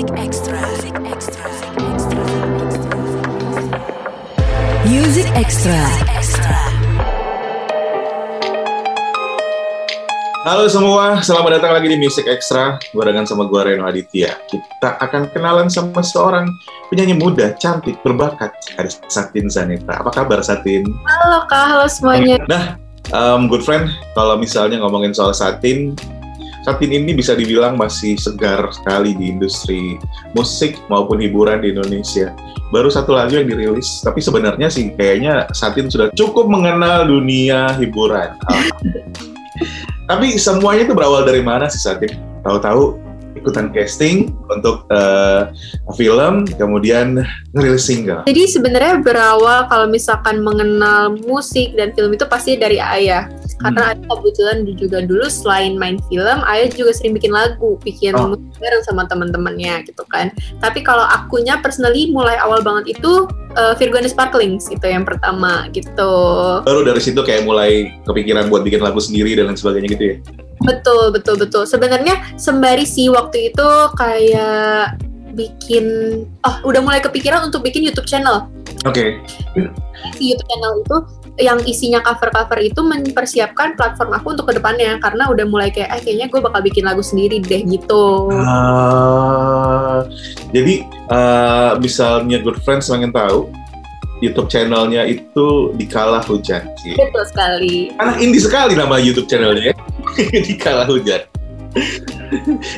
Music Extra. Music Extra. Music Extra. Halo semua, selamat datang lagi di Music Extra barengan sama gue Reno Aditya. Kita akan kenalan sama seorang penyanyi muda, cantik, berbakat. Ada Satin Zaneta. Apa kabar Satin? Halo Kak, halo semuanya. Nah, um, good friend, kalau misalnya ngomongin soal Satin, Satin ini bisa dibilang masih segar sekali di industri musik maupun hiburan di Indonesia. Baru satu lagu yang dirilis, tapi sebenarnya sih kayaknya Satin sudah cukup mengenal dunia hiburan. tapi semuanya itu berawal dari mana sih Satin? Tahu-tahu ikutan casting untuk uh, film, kemudian ngerilis single. Jadi sebenarnya berawal kalau misalkan mengenal musik dan film itu pasti dari ayah karena hmm. kebetulan juga dulu selain main film ayah juga sering bikin lagu bikin oh. musik bareng sama teman-temannya gitu kan tapi kalau akunya personally mulai awal banget itu uh, Virgo and Sparklings itu yang pertama gitu baru dari situ kayak mulai kepikiran buat bikin lagu sendiri dan lain sebagainya gitu ya betul betul betul sebenarnya sembari sih waktu itu kayak bikin oh udah mulai kepikiran untuk bikin YouTube channel oke okay. YouTube channel itu yang isinya cover-cover itu mempersiapkan platform aku untuk ke depannya karena udah mulai kayak eh kayaknya gue bakal bikin lagu sendiri deh gitu. Uh, jadi uh, misalnya Good Friends pengen tahu YouTube channelnya itu Dikala Hujan. Betul sekali. Anak indie sekali nama YouTube channelnya ya. Dikala Hujan.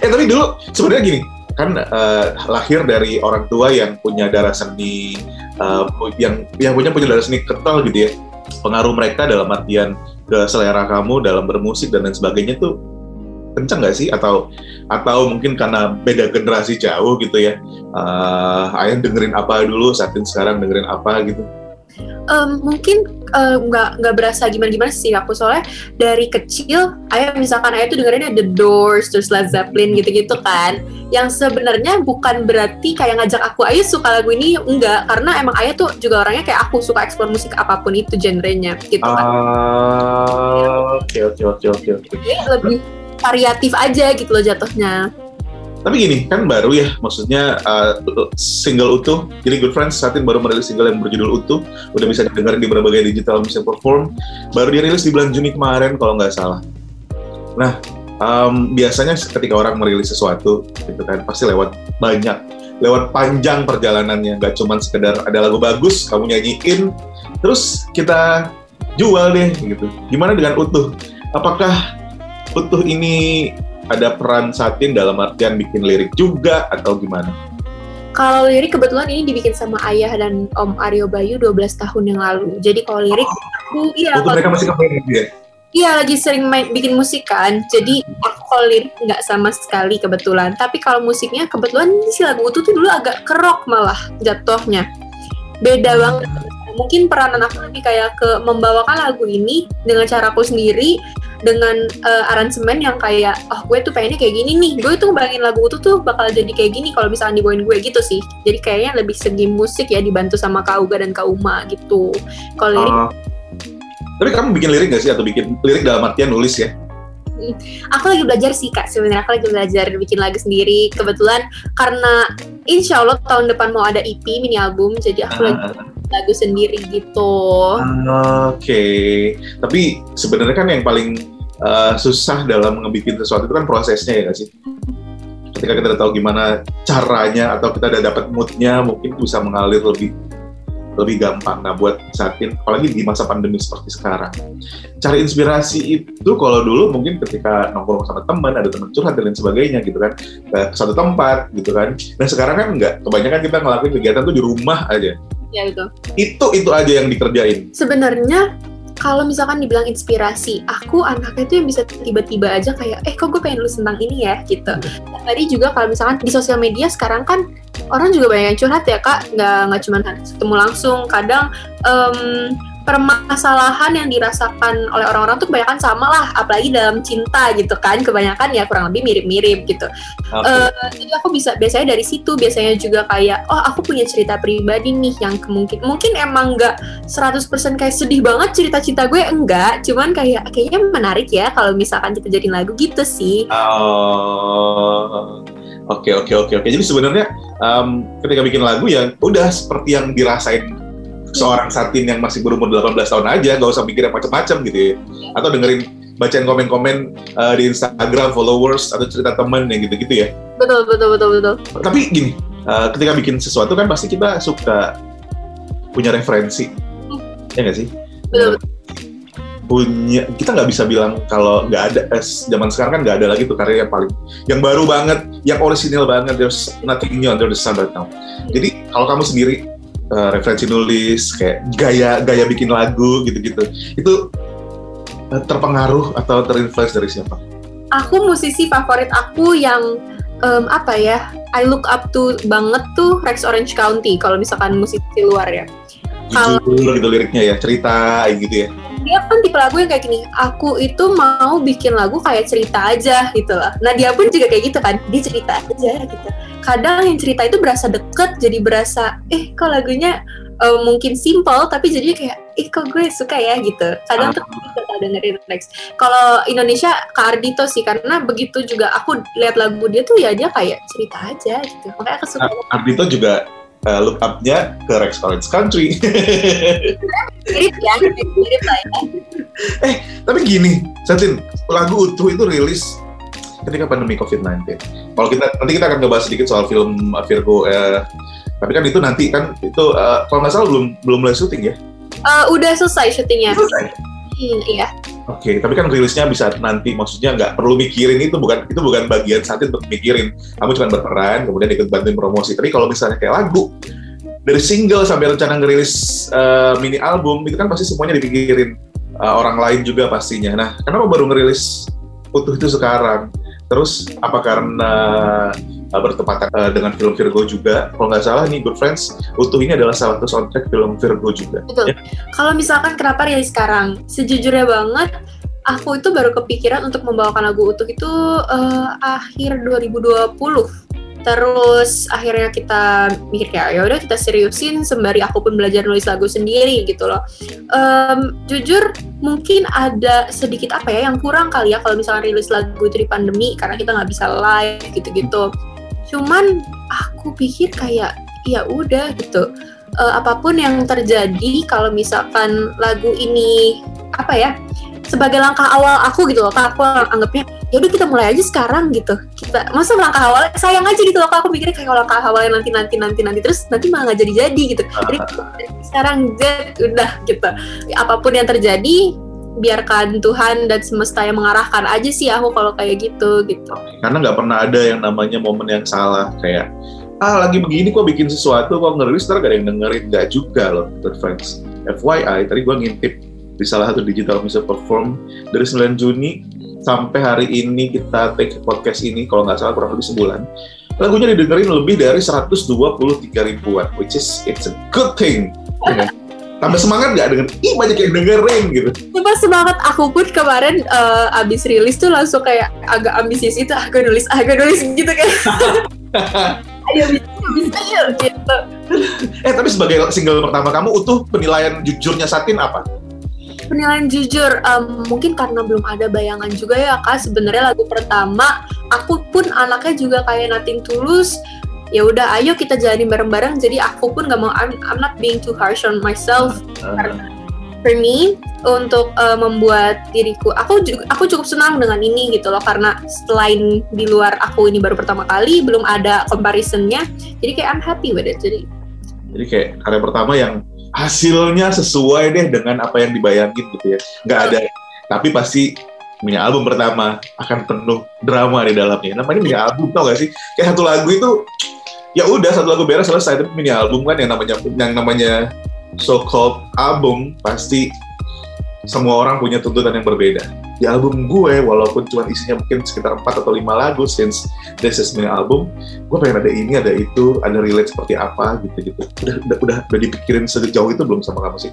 eh tapi dulu sebenarnya gini, kan uh, lahir dari orang tua yang punya darah seni uh, yang yang punya punya darah seni kental gitu ya pengaruh mereka dalam artian ke selera kamu dalam bermusik dan lain sebagainya tuh kencang nggak sih atau atau mungkin karena beda generasi jauh gitu ya uh, ayah dengerin apa dulu saatin sekarang dengerin apa gitu um, mungkin uh, nggak nggak berasa gimana gimana sih aku soalnya dari kecil ayah misalkan ayah tuh dengerin The Doors terus Led Zeppelin gitu-gitu kan. Yang sebenarnya bukan berarti kayak ngajak aku ayo suka lagu ini. Enggak karena emang ayah tuh juga orangnya kayak aku suka eksplor musik apa pun itu genrenya gitu kan. Ah, oke oke oke oke oke. Lebih variatif aja gitu loh jatuhnya tapi gini kan baru ya maksudnya uh, single utuh. Jadi Good Friends saat ini baru merilis single yang berjudul utuh. Udah bisa didengar di berbagai digital music platform. Baru dirilis di bulan Juni kemarin kalau nggak salah. Nah um, biasanya ketika orang merilis sesuatu gitu kan pasti lewat banyak lewat panjang perjalanannya. Nggak cuma sekedar ada lagu bagus kamu nyanyiin terus kita jual deh gitu. Gimana dengan utuh? Apakah utuh ini ada peran Satin dalam artian bikin lirik juga atau gimana? Kalau lirik kebetulan ini dibikin sama ayah dan Om Aryo Bayu 12 tahun yang lalu. Jadi kalau lirik oh. aku iya. Untuk mereka masih kemarin gitu ya? Iya lagi sering main bikin musik kan. Jadi aku kalau lirik nggak sama sekali kebetulan. Tapi kalau musiknya kebetulan si lagu itu tuh dulu agak kerok malah jatuhnya. Beda banget mungkin peranan aku lebih kayak ke membawakan lagu ini dengan cara aku sendiri dengan uh, aransemen yang kayak oh gue tuh pengennya kayak gini nih. Gue tuh bayangin lagu itu tuh bakal jadi kayak gini kalau misalnya dibawain gue gitu sih. Jadi kayaknya lebih segi musik ya dibantu sama Kauga dan Kauma gitu. Kalau lirik? Uh, tapi kamu bikin lirik gak sih? Atau bikin lirik dalam artian nulis ya aku lagi belajar sih kak sebenarnya aku lagi belajar bikin lagu sendiri kebetulan karena insya Allah tahun depan mau ada EP mini album jadi aku uh, lagi ah. lagu sendiri gitu. Uh, Oke, okay. tapi sebenarnya kan yang paling uh, susah dalam ngebikin sesuatu itu kan prosesnya ya gak sih? Ketika kita udah tahu gimana caranya atau kita udah dapat moodnya, mungkin bisa mengalir lebih lebih gampang. Nah, buat sakin, apalagi di masa pandemi seperti sekarang, cari inspirasi itu kalau dulu mungkin ketika nongkrong sama teman, ada teman curhat dan lain sebagainya gitu kan, ke satu tempat gitu kan. Nah sekarang kan enggak, kebanyakan kita ngelakuin kegiatan tuh di rumah aja. Ya itu. Itu itu aja yang dikerjain. Sebenarnya kalau misalkan dibilang inspirasi, aku anaknya tuh yang bisa tiba-tiba aja kayak, eh kok gue pengen nulis tentang ini ya, gitu. Nah, tadi juga kalau misalkan di sosial media sekarang kan orang juga banyak yang curhat ya kak, nggak nggak cuma ketemu langsung, kadang um, permasalahan yang dirasakan oleh orang-orang tuh kebanyakan sama lah, apalagi dalam cinta gitu kan, kebanyakan ya kurang lebih mirip-mirip gitu. Okay. Uh, eh, jadi aku bisa biasanya dari situ biasanya juga kayak, oh aku punya cerita pribadi nih yang mungkin mungkin emang nggak 100% kayak sedih banget cerita cinta gue enggak, cuman kayak kayaknya menarik ya kalau misalkan kita jadi lagu gitu sih. Oh. Oke oke oke oke. Jadi sebenarnya um, ketika bikin lagu ya udah seperti yang dirasain seorang Satin yang masih berumur 18 tahun aja, gak usah pikir yang macam-macam gitu ya. Atau dengerin bacain komen-komen uh, di Instagram followers atau cerita temen yang gitu-gitu ya. Betul, betul, betul, betul. Tapi gini, uh, ketika bikin sesuatu kan pasti kita suka punya referensi, ya nggak sih? Betul, punya kita nggak bisa bilang kalau nggak ada eh, zaman sekarang kan nggak ada lagi tuh karya yang paling yang baru banget yang orisinil banget there's nothing new under the sun right now jadi kalau kamu sendiri eh, referensi nulis kayak gaya gaya bikin lagu gitu-gitu itu eh, terpengaruh atau terinfluence dari siapa? Aku musisi favorit aku yang em, apa ya? I look up to banget tuh Rex Orange County kalau misalkan musisi luar ya. Kalau- gitu liriknya ya cerita gitu ya. Dia kan tipe lagu yang kayak gini aku itu mau bikin lagu kayak cerita aja gitu loh. Nah dia pun juga kayak gitu kan dia cerita aja gitu. Kadang yang cerita itu berasa deket jadi berasa eh kok lagunya eh, mungkin simple tapi jadinya kayak eh kok gue suka ya gitu. Kadang tuh kita kalau dengerin Rex kalau Indonesia Kak Ardito sih karena begitu juga aku lihat lagu dia tuh ya dia kayak cerita aja gitu. Makanya aku suka Ardito juga uh, look up-nya ke Rex Orange Country. mirip ya mirip lah ya Tapi gini, Satin, lagu utuh itu rilis ketika pandemi COVID-19. Kalau kita nanti kita akan ngebahas sedikit soal film uh, Virgo. Eh, tapi kan itu nanti kan itu uh, kalau nggak salah belum belum mulai syuting ya. Eh, udah selesai syutingnya Selesai. hmm, iya Oke, tapi kan rilisnya bisa nanti, maksudnya nggak perlu mikirin itu bukan itu bukan bagian Satin untuk mikirin. Kamu cuma berperan, kemudian ikut bantuin promosi. Tapi kalau misalnya kayak lagu dari single sampai rencana ngerilis uh, mini album itu kan pasti semuanya dipikirin uh, orang lain juga pastinya. Nah, kenapa baru ngerilis utuh itu sekarang? Terus apa karena uh, bertepatan uh, dengan film Virgo juga? Kalau nggak salah nih Good Friends, utuh ini adalah salah satu soundtrack film Virgo juga. Betul. Kalau misalkan kenapa rilis sekarang? Sejujurnya banget, aku itu baru kepikiran untuk membawakan lagu utuh itu eh, akhir 2020. Terus akhirnya kita mikir kayak ya udah kita seriusin sembari aku pun belajar nulis lagu sendiri gitu loh. Em, jujur mungkin ada sedikit apa ya yang kurang kali ya kalau misalnya rilis lagu itu di pandemi karena kita nggak bisa live gitu-gitu. Cuman aku pikir kayak ya udah gitu. Eh, apa pun yang terjadi kalau misalkan lagu ini apa ya sebagai langkah awal aku gitu loh kak aku anggapnya ya udah kita mulai aja sekarang gitu. Kita masa langkah awal sayang aja gitu loh kak aku mikirnya kayak kalau langkah awalnya nanti nanti nanti nanti terus nanti malah nggak jadi jadi gitu. Jadi sekarang jet udah gitu. Apa pun yang terjadi biarkan Tuhan dan semesta yang mengarahkan aja sih aku kalau kayak gitu gitu. Karena nggak pernah ada yang namanya momen yang salah kayak ah lagi begini kok bikin sesuatu kok ngerilis ntar gak ada yang dengerin. Nggak juga loh good friends. FYI tadi gue ngintip di salah satu digital music perform dari 9 Juni sampai hari ini kita take podcast ini kalau nggak salah kurang lebih sebulan lagunya didengerin lebih dari 123 ribuan which is it's a good thing. Ya kan? Tambah semangat nggak dengan ih banyak yang dengerin gitu. Coba semangat aku pun kemarin eh, abis rilis tuh langsung kayak agak ambisius itu agak nulis agak nulis gitu kayak ayo bisa bisa ayo gitu. Eh tapi sebagai single pertama kamu utuh penilaian jujurnya Satin apa? Penilaian jujur em, mungkin karena belum ada bayangan juga ya kak. Sebenarnya lagu pertama aku pun anaknya juga kayak nating tulus ya udah ayo kita jalani bareng-bareng jadi aku pun gak mau I'm, I'm not being too harsh on myself for me untuk uh, membuat diriku aku juga aku cukup senang dengan ini gitu loh karena selain di luar aku ini baru pertama kali belum ada comparisonnya jadi kayak I'm happy with it jadi Jadi kayak karya pertama yang hasilnya sesuai deh dengan apa yang dibayangin gitu ya. Nggak ada, tapi pasti punya album pertama akan penuh drama di dalamnya. Namanya mini album tau gak sih? Kayak satu lagu itu ya udah satu lagu beres selesai tapi mini album kan yang namanya yang namanya so called album pasti semua orang punya tuntutan yang berbeda. Di album gue, walaupun cuma isinya mungkin sekitar 4 atau 5 lagu, since this is mini album, gue pengen ada ini, ada itu, ada relate seperti apa, gitu-gitu. Udah, udah, udah, udah dipikirin sejauh itu belum sama kamu sih?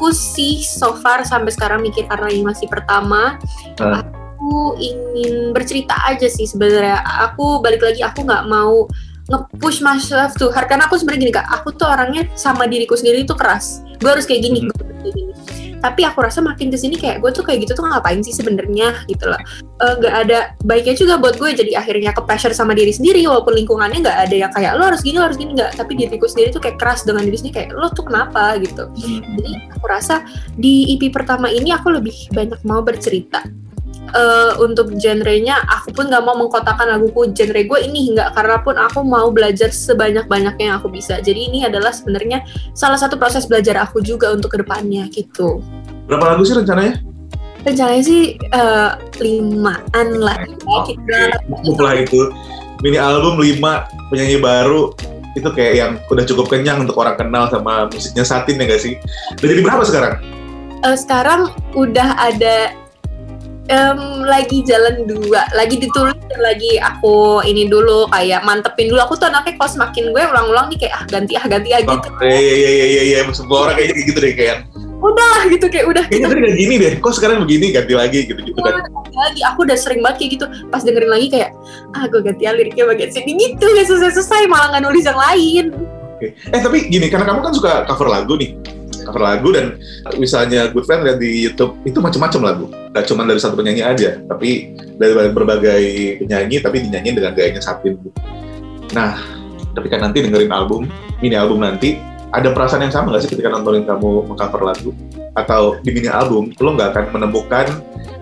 aku sih so far sampai sekarang mikir karena ini masih pertama Hmm. aku ingin bercerita aja sih sebenarnya aku balik lagi aku nggak mau nge-push myself too hard karena aku sebenarnya gini kak aku tuh orangnya sama diriku sendiri itu keras. Gue harus kayak gini Hmm. gue harus kayak gini. Tapi aku rasa makin ke sini kayak gue tuh kayak gitu tuh ngapain sih sebenarnya gitu loh. Eh, nggak ada baiknya juga buat gue jadi akhirnya ke pressure sama diri sendiri walaupun lingkungannya nggak ada yang kayak lo harus gini lo harus gini. Nggak tapi diriku sendiri tuh kayak keras dengan diri sendiri kayak lo tuh kenapa? Gitu. Jadi aku rasa di EP pertama ini aku lebih banyak mau bercerita Eh, untuk genrenya aku pun nggak mau mengkotakan laguku genre gue ini nggak karena pun aku mau belajar sebanyak banyaknya yang aku bisa jadi ini adalah sebenarnya salah satu proses belajar aku juga untuk ke depannya gitu Berapa lagu sih rencananya? rencananya sih eh, limaan lah kita cukup lah itu. Mini album 5 penyanyi baru itu kayak yang udah cukup kenyang untuk orang kenal sama musiknya Satin ya gak sih? Udah jadi berapa sekarang? Eh, sekarang udah ada em, lagi jalan dua lagi ditulis dan lagi aku ini dulu kayak mantepin dulu. Aku tuh anaknya kalau semakin gue ulang-ulang nih kayak ah ganti ah ganti ah gitu. Iya iya iya iya iya. Semua orang kayaknya kayak gitu deh kayak. Udah gitu kayak udah. Kayaknya kita tadi gak gini deh, kok sekarang begini? Ganti lagi gitu gitu kan. ganti lagi. Aku udah sering banget kayak gitu. Pas dengerin lagi kayak ah gue ganti ah liriknya bagian sini gitu gak selesai-selesai malah nggak nulis yang lain. Oke. Eh tapi gini, karena kamu kan suka cover lagu nih, cover lagu dan misalnya Good Friend lihat di YouTube itu macam-macam lagu, gak cuma dari satu penyanyi aja, tapi dari berbagai penyanyi tapi dinyanyiin dengan gayanya Satin. Nah, ketika nanti dengerin album, mini album nanti, ada perasaan yang sama nggak sih ketika nontonin kamu mengcover lagu? Atau di mini album, lo nggak akan menemukan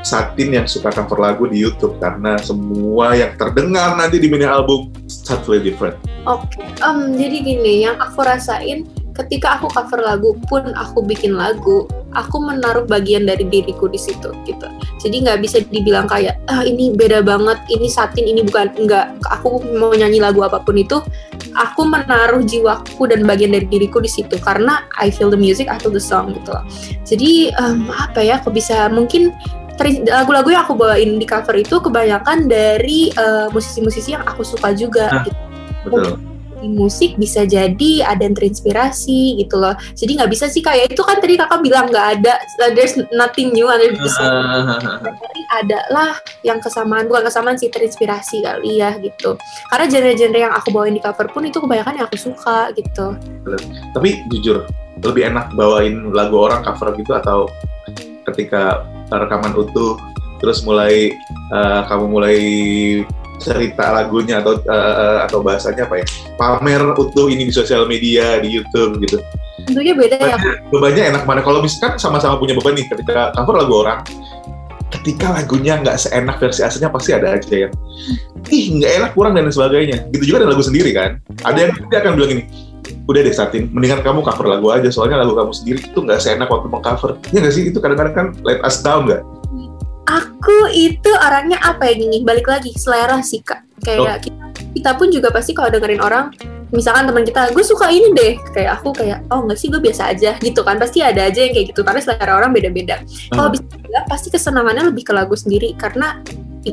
Satin yang suka cover lagu di YouTube karena semua yang terdengar nanti di mini album totally different. Oke, em, jadi gini, yang aku rasain ketika aku cover lagu pun aku bikin lagu, aku menaruh bagian dari diriku di situ gitu. Jadi nggak bisa dibilang kayak ah ini beda banget, ini satin, ini bukan nggak. Aku mau nyanyi lagu apa pun itu, aku menaruh jiwaku dan bagian dari diriku di situ karena I feel the music, I feel the song gitu loh. Jadi em, apa ya, aku bisa mungkin lagu-lagu yang aku bawain di cover itu kebanyakan dari eh, musisi-musisi yang aku suka juga Nah. gitu Betul. Di musik bisa jadi ada yang terinspirasi gitu loh. Jadi nggak bisa sih kayak itu kan tadi kakak bilang nggak ada uh, there's nothing new under the sun. Tapi ada lah yang kesamaan bukan kesamaan sih terinspirasi kali ya gitu. Karena genre-genre yang aku bawain di cover pun itu kebanyakan yang aku suka gitu. Tapi jujur, lebih enak bawain lagu orang cover gitu atau ketika rekaman utuh terus mulai eh, kamu mulai cerita lagunya atau eh, atau bahasanya apa ya? Pamer utuh ini di sosial media di YouTube gitu. Tentunya beda ya. bebannya enak mana? Kalau misalkan sama-sama punya beban nih ketika cover lagu orang ketika lagunya nggak seenak versi aslinya pasti ada aja yang ih nggak enak kurang dan sebagainya. Gitu juga dengan lagu sendiri kan? Ada yang dia akan bilang ini udah deh Satin, mendingan kamu cover lagu aja soalnya lagu kamu sendiri itu nggak seenak waktu mengcover. Ya nggak sih? Itu kadang-kadang kan let us down nggak Aku itu orangnya apa ya gini, balik lagi selera sih kak. Kayak kita, kita pun juga pasti kalau dengerin orang, misalkan teman kita, gue suka ini deh, kayak aku kayak, oh nggak sih gue biasa aja gitu kan, pasti ada aja yang kayak gitu karena selera orang beda-beda. Kalau Hmm. bisa bilang pasti kesenangannya lebih ke lagu sendiri karena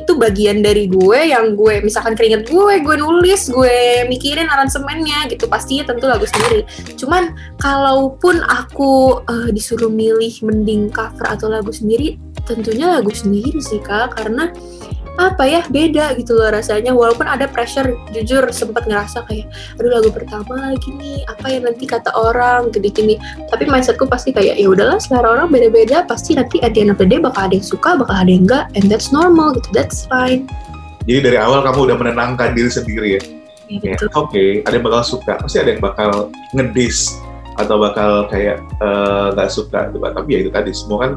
itu bagian dari gue yang gue misalkan keringet gue, gue nulis, gue mikirin aransemennya gitu pastinya tentu lagu sendiri. Cuman kalaupun aku eh, disuruh milih mending cover atau lagu sendiri, tentunya lagu sendiri sih kak karena apa ya beda gitu loh rasanya. Walaupun ada pressure jujur sempat ngerasa kayak aduh lagu pertama lagi nih apa ya nanti kata orang gini gini. Tapi mindsetku pasti kayak ya udahlah selera orang beda-beda pasti nanti at the end of the day bakal ada yang suka bakal ada yang enggak and that's normal gitu that's fine. Jadi dari awal kamu udah menenangkan diri sendiri ya? Ya, Ya, oke ada yang bakal suka pasti ada yang bakal ngedis atau bakal kayak eh, nggak suka gitu tapi ya itu tadi semua kan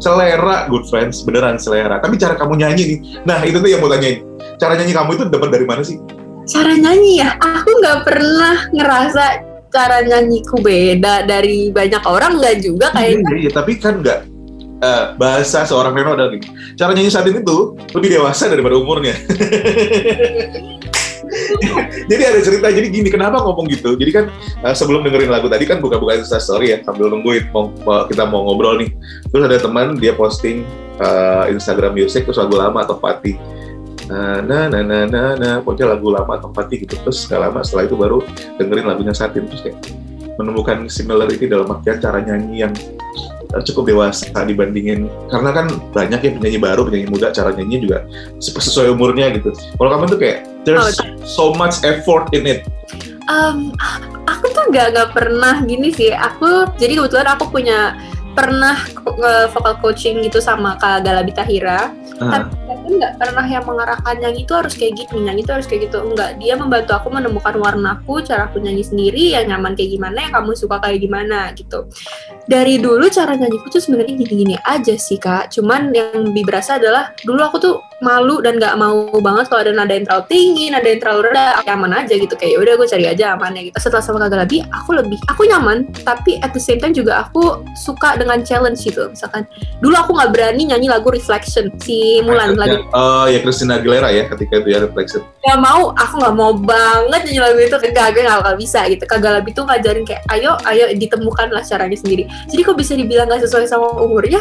selera good friends beneran selera. Tapi cara kamu nyanyi nih. Nah itu tuh yang mau tanyain. Cara nyanyi kamu itu dapat dari mana sih? Cara nyanyi ya? Aku nggak pernah ngerasa cara nyanyiku beda dari banyak orang. Nggak juga kayak Iya, iya, tapi kan nggak eh, bahasa seorang Reno adalah gini. Cara nyanyi saat ini tuh lebih dewasa daripada umurnya. jadi ada cerita, jadi gini, kenapa ngomong gitu? Jadi kan eh, sebelum dengerin lagu tadi kan buka-buka Insta Story ya, sambil nungguin mau, kita mau ngobrol nih. Terus ada teman dia posting eh, Instagram Music terus lagu lama atau Fatih. Nah, nah, nah, nah, nah, nah, pokoknya lagu lama atau Fatih gitu. Terus gak lama setelah itu baru dengerin lagunya Satin. Terus kayak menemukan similarity dalam artian cara nyanyi yang eh, cukup dewasa dibandingin karena kan banyak ya penyanyi baru penyanyi muda cara nyanyi juga sesuai umurnya gitu. Kalau kamu tuh kayak there's so much effort in it. Um, aku tuh nggak nggak pernah gini sih. Aku jadi kebetulan aku punya pernah nge- vocal coaching gitu sama Kak Galabi Tahira Ah, tapi tuh nggak pernah yang mengarahkan nyanyi itu harus kayak gini nyanyi itu harus kayak gitu. Enggak dia membantu aku menemukan warnaku cara aku nyanyi sendiri yang nyaman kayak gimana yang kamu suka kayak gimana gitu. Dari dulu cara nyanyiku tuh sebenarnya gini-gini aja sih kak. Cuman yang lebih berasa adalah dulu aku tuh malu dan nggak mau banget kalau ada nada yang terlalu tinggi nada yang terlalu rendah nyaman aja gitu. Kayak udah gue cari aja amannya gitu. Setelah sama kak Galabi aku lebih aku nyaman tapi at the same time juga aku suka dengan challenge gitu. Misalkan dulu aku nggak berani nyanyi lagu Reflection si Mulan lagu Oh ya Christina Aguilera ya ketika itu ya reflection. gak mau aku nggak mau banget nyanyi lagu itu enggak gue nggak bakal bisa gitu. Kak Galabi tuh ngajarin kayak ayo ayo ditemukanlah caranya sendiri. Jadi kok bisa dibilang nggak sesuai sama umurnya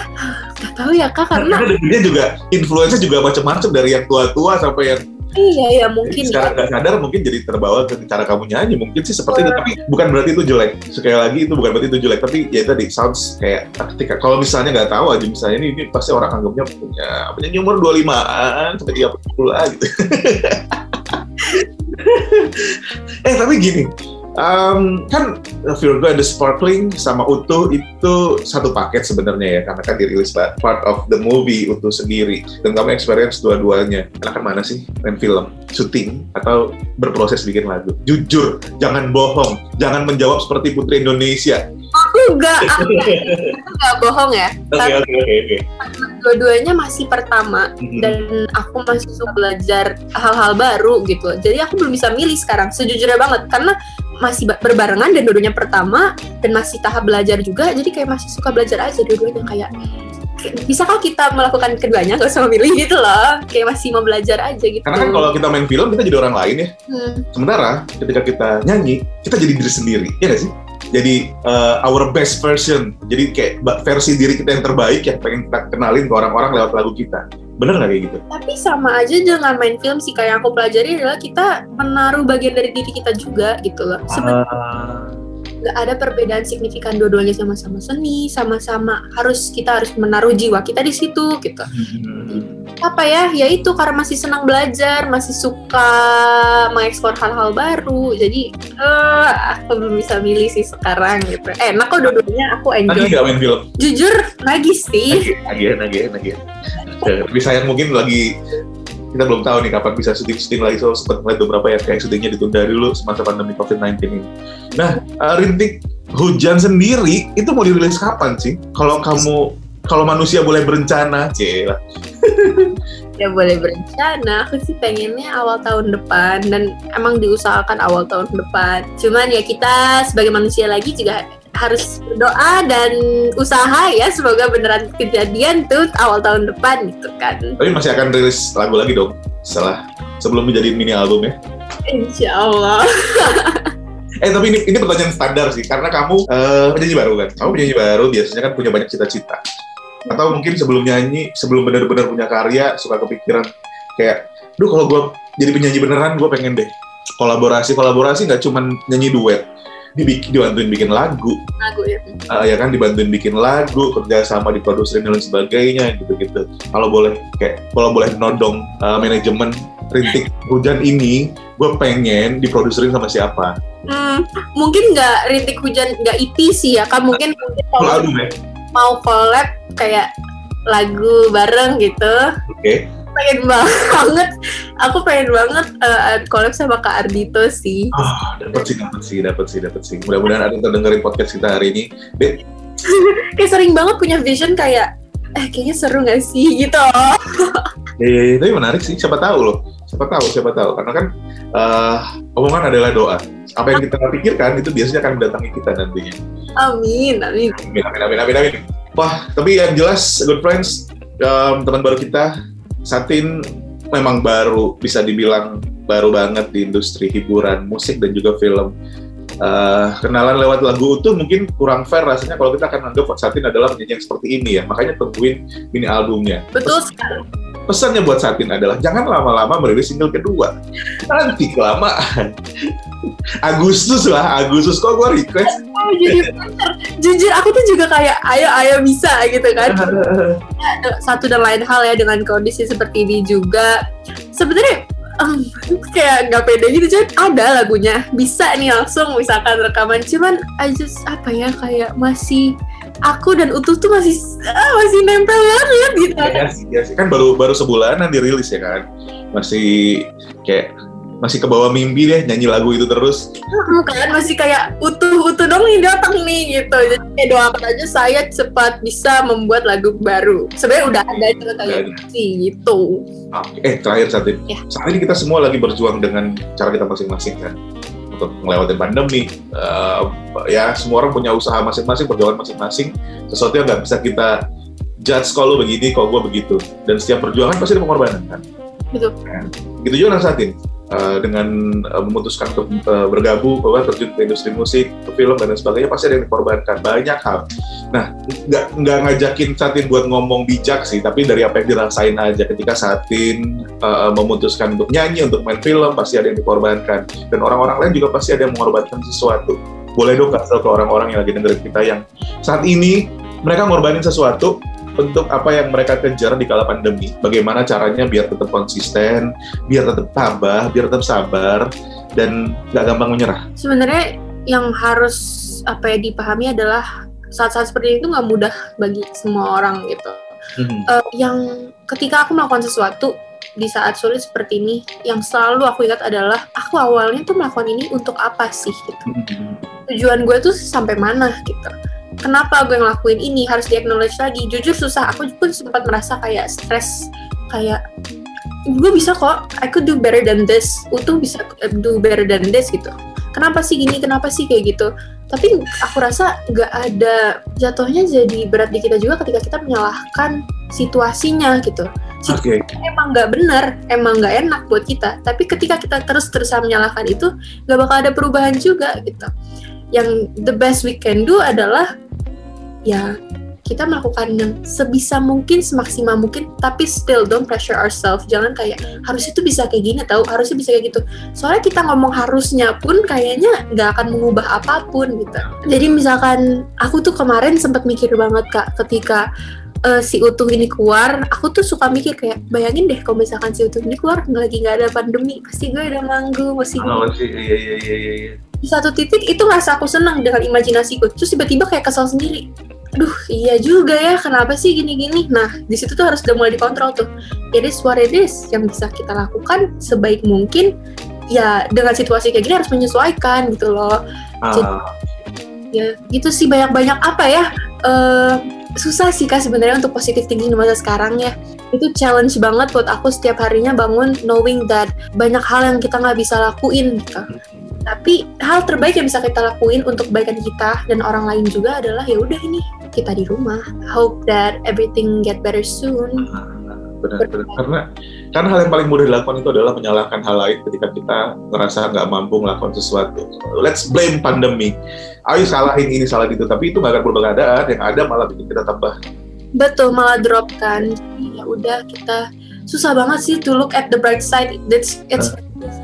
nggak tahu ya kak karena Karena dia juga influence juga macam-macam dari yang tua-tua sampai yang iya ya mungkin secara ya. nggak sadar mungkin jadi terbawa ke cara kamu nyanyi mungkin sih seperti itu. Tapi bukan berarti itu jelek. Sekali lagi itu bukan berarti itu jelek. Tapi ya tadi sounds kayak ketika kalau misalnya nggak tahu aja misalnya ini, ini pasti orang anggapnya punya penyanyi umur 25an sampai 30 lah gitu. Eh tapi gini um, kan Virgo and the Sparkling sama Utuh itu satu paket sebenarnya ya karena kan dirilis pa- part of the movie Utuh sendiri. Dan kamu experience dua-duanya. Enakan mana sih main film? Syuting atau berproses bikin lagu? Jujur jangan bohong. Jangan menjawab seperti Putri Indonesia aku nggak aku nggak bohong ya. Oke oke oke dua-duanya masih pertama dan aku masih suka belajar hal-hal baru gitu. Jadi aku belum bisa milih sekarang sejujurnya banget. Karena masih ba- berbarengan dan dua-duanya pertama dan masih tahap belajar juga jadi kayak masih suka belajar aja dua-duanya. Kayak kayak, bisakah kita melakukan keduanya? Gak usah memilih gitu loh. Kayak masih mau belajar aja gitu. Karena kan kalau kita main film kita jadi orang lain ya. Hmm, sementara ketika kita nyanyi kita jadi diri sendiri. Ya nggak sih jadi uh, our best version. Jadi kayak versi diri kita yang terbaik yang pengen kita kenalin ke orang-orang lewat lagu kita. Bener nggak kayak gitu? Tapi sama aja dengan main film sih kayak yang aku pelajari adalah kita menaruh bagian dari diri kita juga gitu loh. Sebenarnya nggak ada perbedaan signifikan dua-duanya sama-sama seni sama-sama harus kita harus menaruh jiwa kita di situ gitu. Apa ya? Ya itu karena masih senang belajar masih suka mengeksplor hal-hal baru jadi eh aku belum bisa milih sih sekarang gitu. Enak kok dua-duanya aku lagi enjoy nggak main film? Jujur lagi sih. Lagi lagi lagi tapi sayang mungkin lagi kita belum tahu nih kapan bisa syuting-syuting lagi so sempat ngeliat beberapa ya kayak syutingnya ditunda dulu semasa pandemi COVID-19 ini. Nah, uh, rintik hujan sendiri itu mau dirilis kapan sih? Kalau kamu kalau manusia boleh berencana, cila. ya boleh berencana aku sih pengennya awal tahun depan dan emang diusahakan awal tahun depan cuman ya kita sebagai manusia lagi juga harus berdoa dan usaha ya semoga beneran kejadian tuh awal tahun depan gitu kan Tapi masih akan rilis lagu lagi dong setelah sebelum menjadi mini album ya. insya Allah Eh tapi ini ini pertanyaan standar sih karena kamu eh, penyanyi baru kan. Kamu penyanyi baru biasanya kan punya banyak cita-cita. Atau mungkin sebelum nyanyi, sebelum benar-benar punya karya suka kepikiran kayak, duh kalau gue jadi penyanyi beneran gue pengen deh kolaborasi kolaborasi nggak cuman nyanyi duet, dibikin dibantuin bikin lagu, lagu ya eh, ya kan dibantuin bikin lagu, kerja sama di produser dan lain sebagainya gitu-gitu. Kalau boleh kayak kalau boleh nodong eh, manajemen rintik hujan ini, gue pengen diproduserin sama siapa? Hmm, mungkin nggak rintik hujan nggak EP sih ya kan mungkin mungkin kalau album ya? mau collab kayak lagu bareng gitu Oke. Pengen banget aku pengen banget uh, collab sama Kak Ardito sih Ah, dapat sih, dapat sih, dapat sih, dapat sih. Mudah-mudahan ada yang terdengerin podcast kita hari ini. Dek, kayak sering banget punya vision kayak eh kayaknya seru gak sih gitu ya, ya, ya, tapi menarik sih. Siapa tahu loh. Siapa tahu, siapa tahu. Karena kan eh, omongan adalah doa. Apa yang kita pikirkan itu biasanya akan mendatangi kita nantinya. amin amin Amin, amin, amin, amin, amin. Wah, tapi yang jelas, good friends, em, teman baru kita, Satin memang baru, bisa dibilang baru banget di industri hiburan, musik, dan juga film. Eh, kenalan lewat lagu utuh mungkin kurang fair rasanya kalau kita akan anggap Satin adalah penyanyi yang seperti ini ya. Makanya tungguin mini albumnya. betul sekali Pesannya buat Satin adalah jangan lama-lama merilis single kedua. Nanti kelamaan. Agustus lah, Agustus kok gue request. Oh, jadi bener. jujur aku tuh juga kayak ayo ayo bisa gitu kan. Satu dan lain hal ya dengan kondisi seperti ini juga. Sebenarnya kayak nggak pede gitu cuman ada lagunya. Bisa nih langsung misalkan rekaman. Cuman I just apa ya kayak masih aku dan utuh tuh masih ah, masih nempel banget gitu. Ya sih, ya kan baru baru sebulanan dirilis ya kan. Masih kayak masih ke bawah mimpi deh nyanyi lagu itu terus kan masih kayak utuh-utuh dong nih datang nih gitu jadi kayak doakan aja saya cepat bisa membuat lagu baru sebenarnya udah ada itu kayak sih gitu Oke, eh terakhir ini. Ya. Saat ini kita semua lagi berjuang dengan cara kita masing-masing kan untuk melewati pandemi. Eh, ya semua orang punya usaha masing-masing, perjuangan masing-masing. Sesuatu yang nggak bisa kita judge kalau begini, kalau gue begitu. Dan setiap perjuangan pasti ada pengorbanan kan. Betul. Kan? Gitu juga saat ini. Eh, dengan eh, memutuskan untuk eh, bergabung, bahwa terjun ke industri musik, ke film dan sebagainya pasti ada yang dikorbankan banyak hal. Nah, nggak nggak ngajakin Satin buat ngomong bijak sih, tapi dari apa yang dirasain aja ketika Satin uh, memutuskan untuk nyanyi, untuk main film, pasti ada yang dikorbankan. Dan orang-orang lain juga pasti ada yang mengorbankan sesuatu. Boleh dong kasih ke orang-orang yang lagi dengerin kita yang saat ini mereka ngorbanin sesuatu untuk apa yang mereka kejar di kala pandemi. Bagaimana caranya biar tetap konsisten, biar tetap tabah, biar tetap sabar, dan nggak gampang menyerah. sebenarnya yang harus apa ya dipahami adalah saat-saat seperti itu nggak mudah bagi semua orang gitu Mhm. Eh, yang ketika aku melakukan sesuatu di saat sulit seperti ini yang selalu aku ingat adalah aku awalnya tuh melakukan ini untuk apa sih gitu Mhm. tujuan gue tuh sampai mana gitu kenapa gue ngelakuin ini harus di acknowledge lagi. Jujur susah aku pun sempat merasa kayak stres kayak gue bisa kok I could do better than this. Utuh bisa do better than this gitu. Kenapa sih gini kenapa sih kayak gitu? Tapi aku rasa nggak ada jatuhnya jadi berat di kita juga ketika kita menyalahkan situasinya gitu. Oke, emang nggak benar, emang nggak enak buat kita. Tapi ketika kita terus-terusan menyalahkan itu, nggak bakal ada perubahan juga gitu. Yang the best we can do adalah ya kita melakukan yang sebisa mungkin, semaksimal mungkin, tapi still don't pressure ourselves. Jangan kayak harusnya itu bisa kayak gini tahu, harusnya bisa kayak gitu. Soalnya kita ngomong harusnya pun kayaknya nggak akan mengubah apa pun gitu. Jadi misalkan aku tuh kemarin sempat mikir banget kak ketika eh, si utuh ini keluar, aku tuh suka mikir kayak bayangin deh kalau misalkan si utuh ini keluar nggak lagi nggak ada pandemi, pasti gue udah manggung, gue Oh, sih, iya, iya, iya, iya, iya. Di satu titik itu ngerasa aku senang dengan imajinasiku, terus tiba-tiba kayak kesel sendiri. Aduh, iya juga ya, kenapa sih gini-gini? Nah, di situ tuh harus udah mulai dikontrol tuh. It is what it is yang bisa kita lakukan sebaik mungkin. Ya, dengan situasi kayak gini harus menyesuaikan gitu loh. Ah, Ya, gitu sih banyak-banyak apa ya? eh susah sih kak sebenarnya untuk positive thinking di masa sekarang ya itu challenge banget buat aku setiap harinya bangun knowing that banyak hal yang kita nggak bisa lakuin gitu tapi hal terbaik yang bisa kita lakuin untuk kebaikan kita dan orang lain juga adalah ya udah ini kita di rumah hope that everything get better soon benar-benar karena karena hal yang paling mudah dilakukan itu adalah menyalahkan hal lain ketika kita ngerasa nggak mampu melakukan sesuatu. Let's blame pandemi. Ayo salahin ini salah itu, tapi itu nggak akan berubah keadaan. Yang ada malah bikin kita tambah. betul malah drop kan ya udah kita susah banget sih to look at the bright side that's it's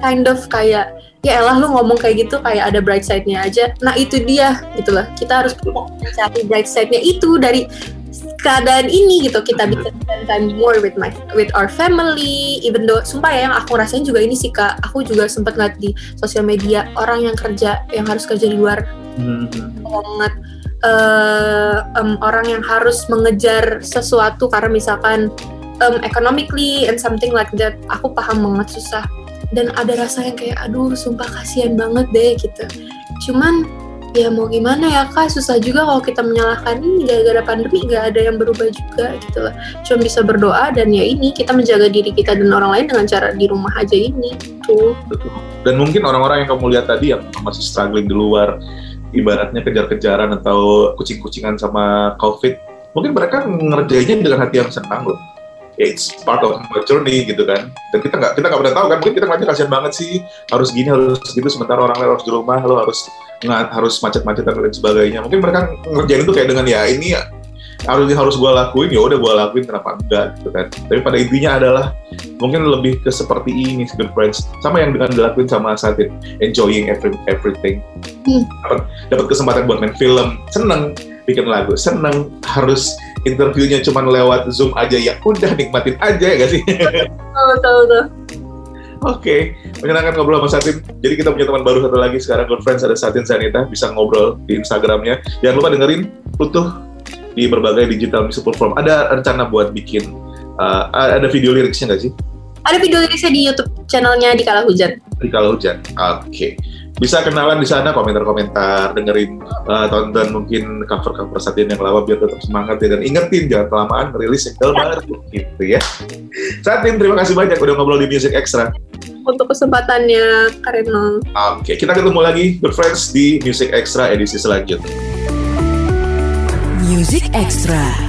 kind of kayak ya elah lu ngomong kayak gitu kayak ada bright side-nya aja. Nah itu dia gitu loh kita harus mencari bright side-nya itu dari keadaan ini gitu. Kita bisa spend time more with my with our family. Even though sumpah ya yang aku rasain juga ini sih kak. Aku juga sempat ngeliat di sosial media orang yang kerja yang harus kerja di luar. Banget. Eh, em, orang yang harus mengejar sesuatu karena misalkan em, economically and something like that aku paham banget susah dan ada rasa yang kayak aduh sumpah kasihan banget deh gitu cuman ya mau gimana ya kak susah juga kalau kita menyalahkan ini gara-gara pandemi nggak ada yang berubah juga gitu loh cuma bisa berdoa dan ya ini kita menjaga diri kita dan orang lain dengan cara di rumah aja ini tuh Betul. Dan mungkin orang-orang yang kamu lihat tadi yang masih struggling di luar, ibaratnya kejar-kejaran atau kucing-kucingan sama COVID, mungkin mereka ngerjainnya dengan hati yang senang loh. It's part of my journey gitu kan. Dan kita nggak kita nggak pernah tahu kan. Mungkin kita ngeliatnya kasihan banget sih. Harus gini harus gitu. Sementara orang lain harus di rumah, lo harus nggak harus macet-macetan dan lain sebagainya. Mungkin mereka ngerjain itu kayak dengan ya ini ya harus harus gue lakuin ya udah gue lakuin kenapa enggak gitu kan tapi pada intinya adalah mungkin lebih ke seperti ini good friends sama yang dengan dilakuin sama Satin enjoying every, everything Hmm. dapat dapat kesempatan buat main film seneng bikin lagu seneng harus interviewnya cuma lewat zoom aja ya udah nikmatin aja ya gak sih betul betul, betul. Oke, menyenangkan ngobrol sama Satin. Jadi kita punya teman baru satu lagi sekarang, good friends ada Satin Sanita, bisa ngobrol di Instagramnya. Jangan lupa dengerin Utuh di berbagai digital music platform. Ada rencana buat bikin uh, ada video liriknya nggak sih? Ada video liriknya di YouTube channelnya di Kala Hujan. Di Kala Hujan. Oke. Bisa kenalan di sana komentar-komentar, dengerin uh, tonton mungkin cover-cover Satin yang lama biar tetap semangat ya dan ingetin jangan kelamaan merilis single baru gitu ya. Satin terima kasih banyak udah ngobrol di Music Extra. Untuk kesempatannya Karen Nong. Oke, kita ketemu lagi good friends di Music Extra edisi selanjutnya. Music Extra.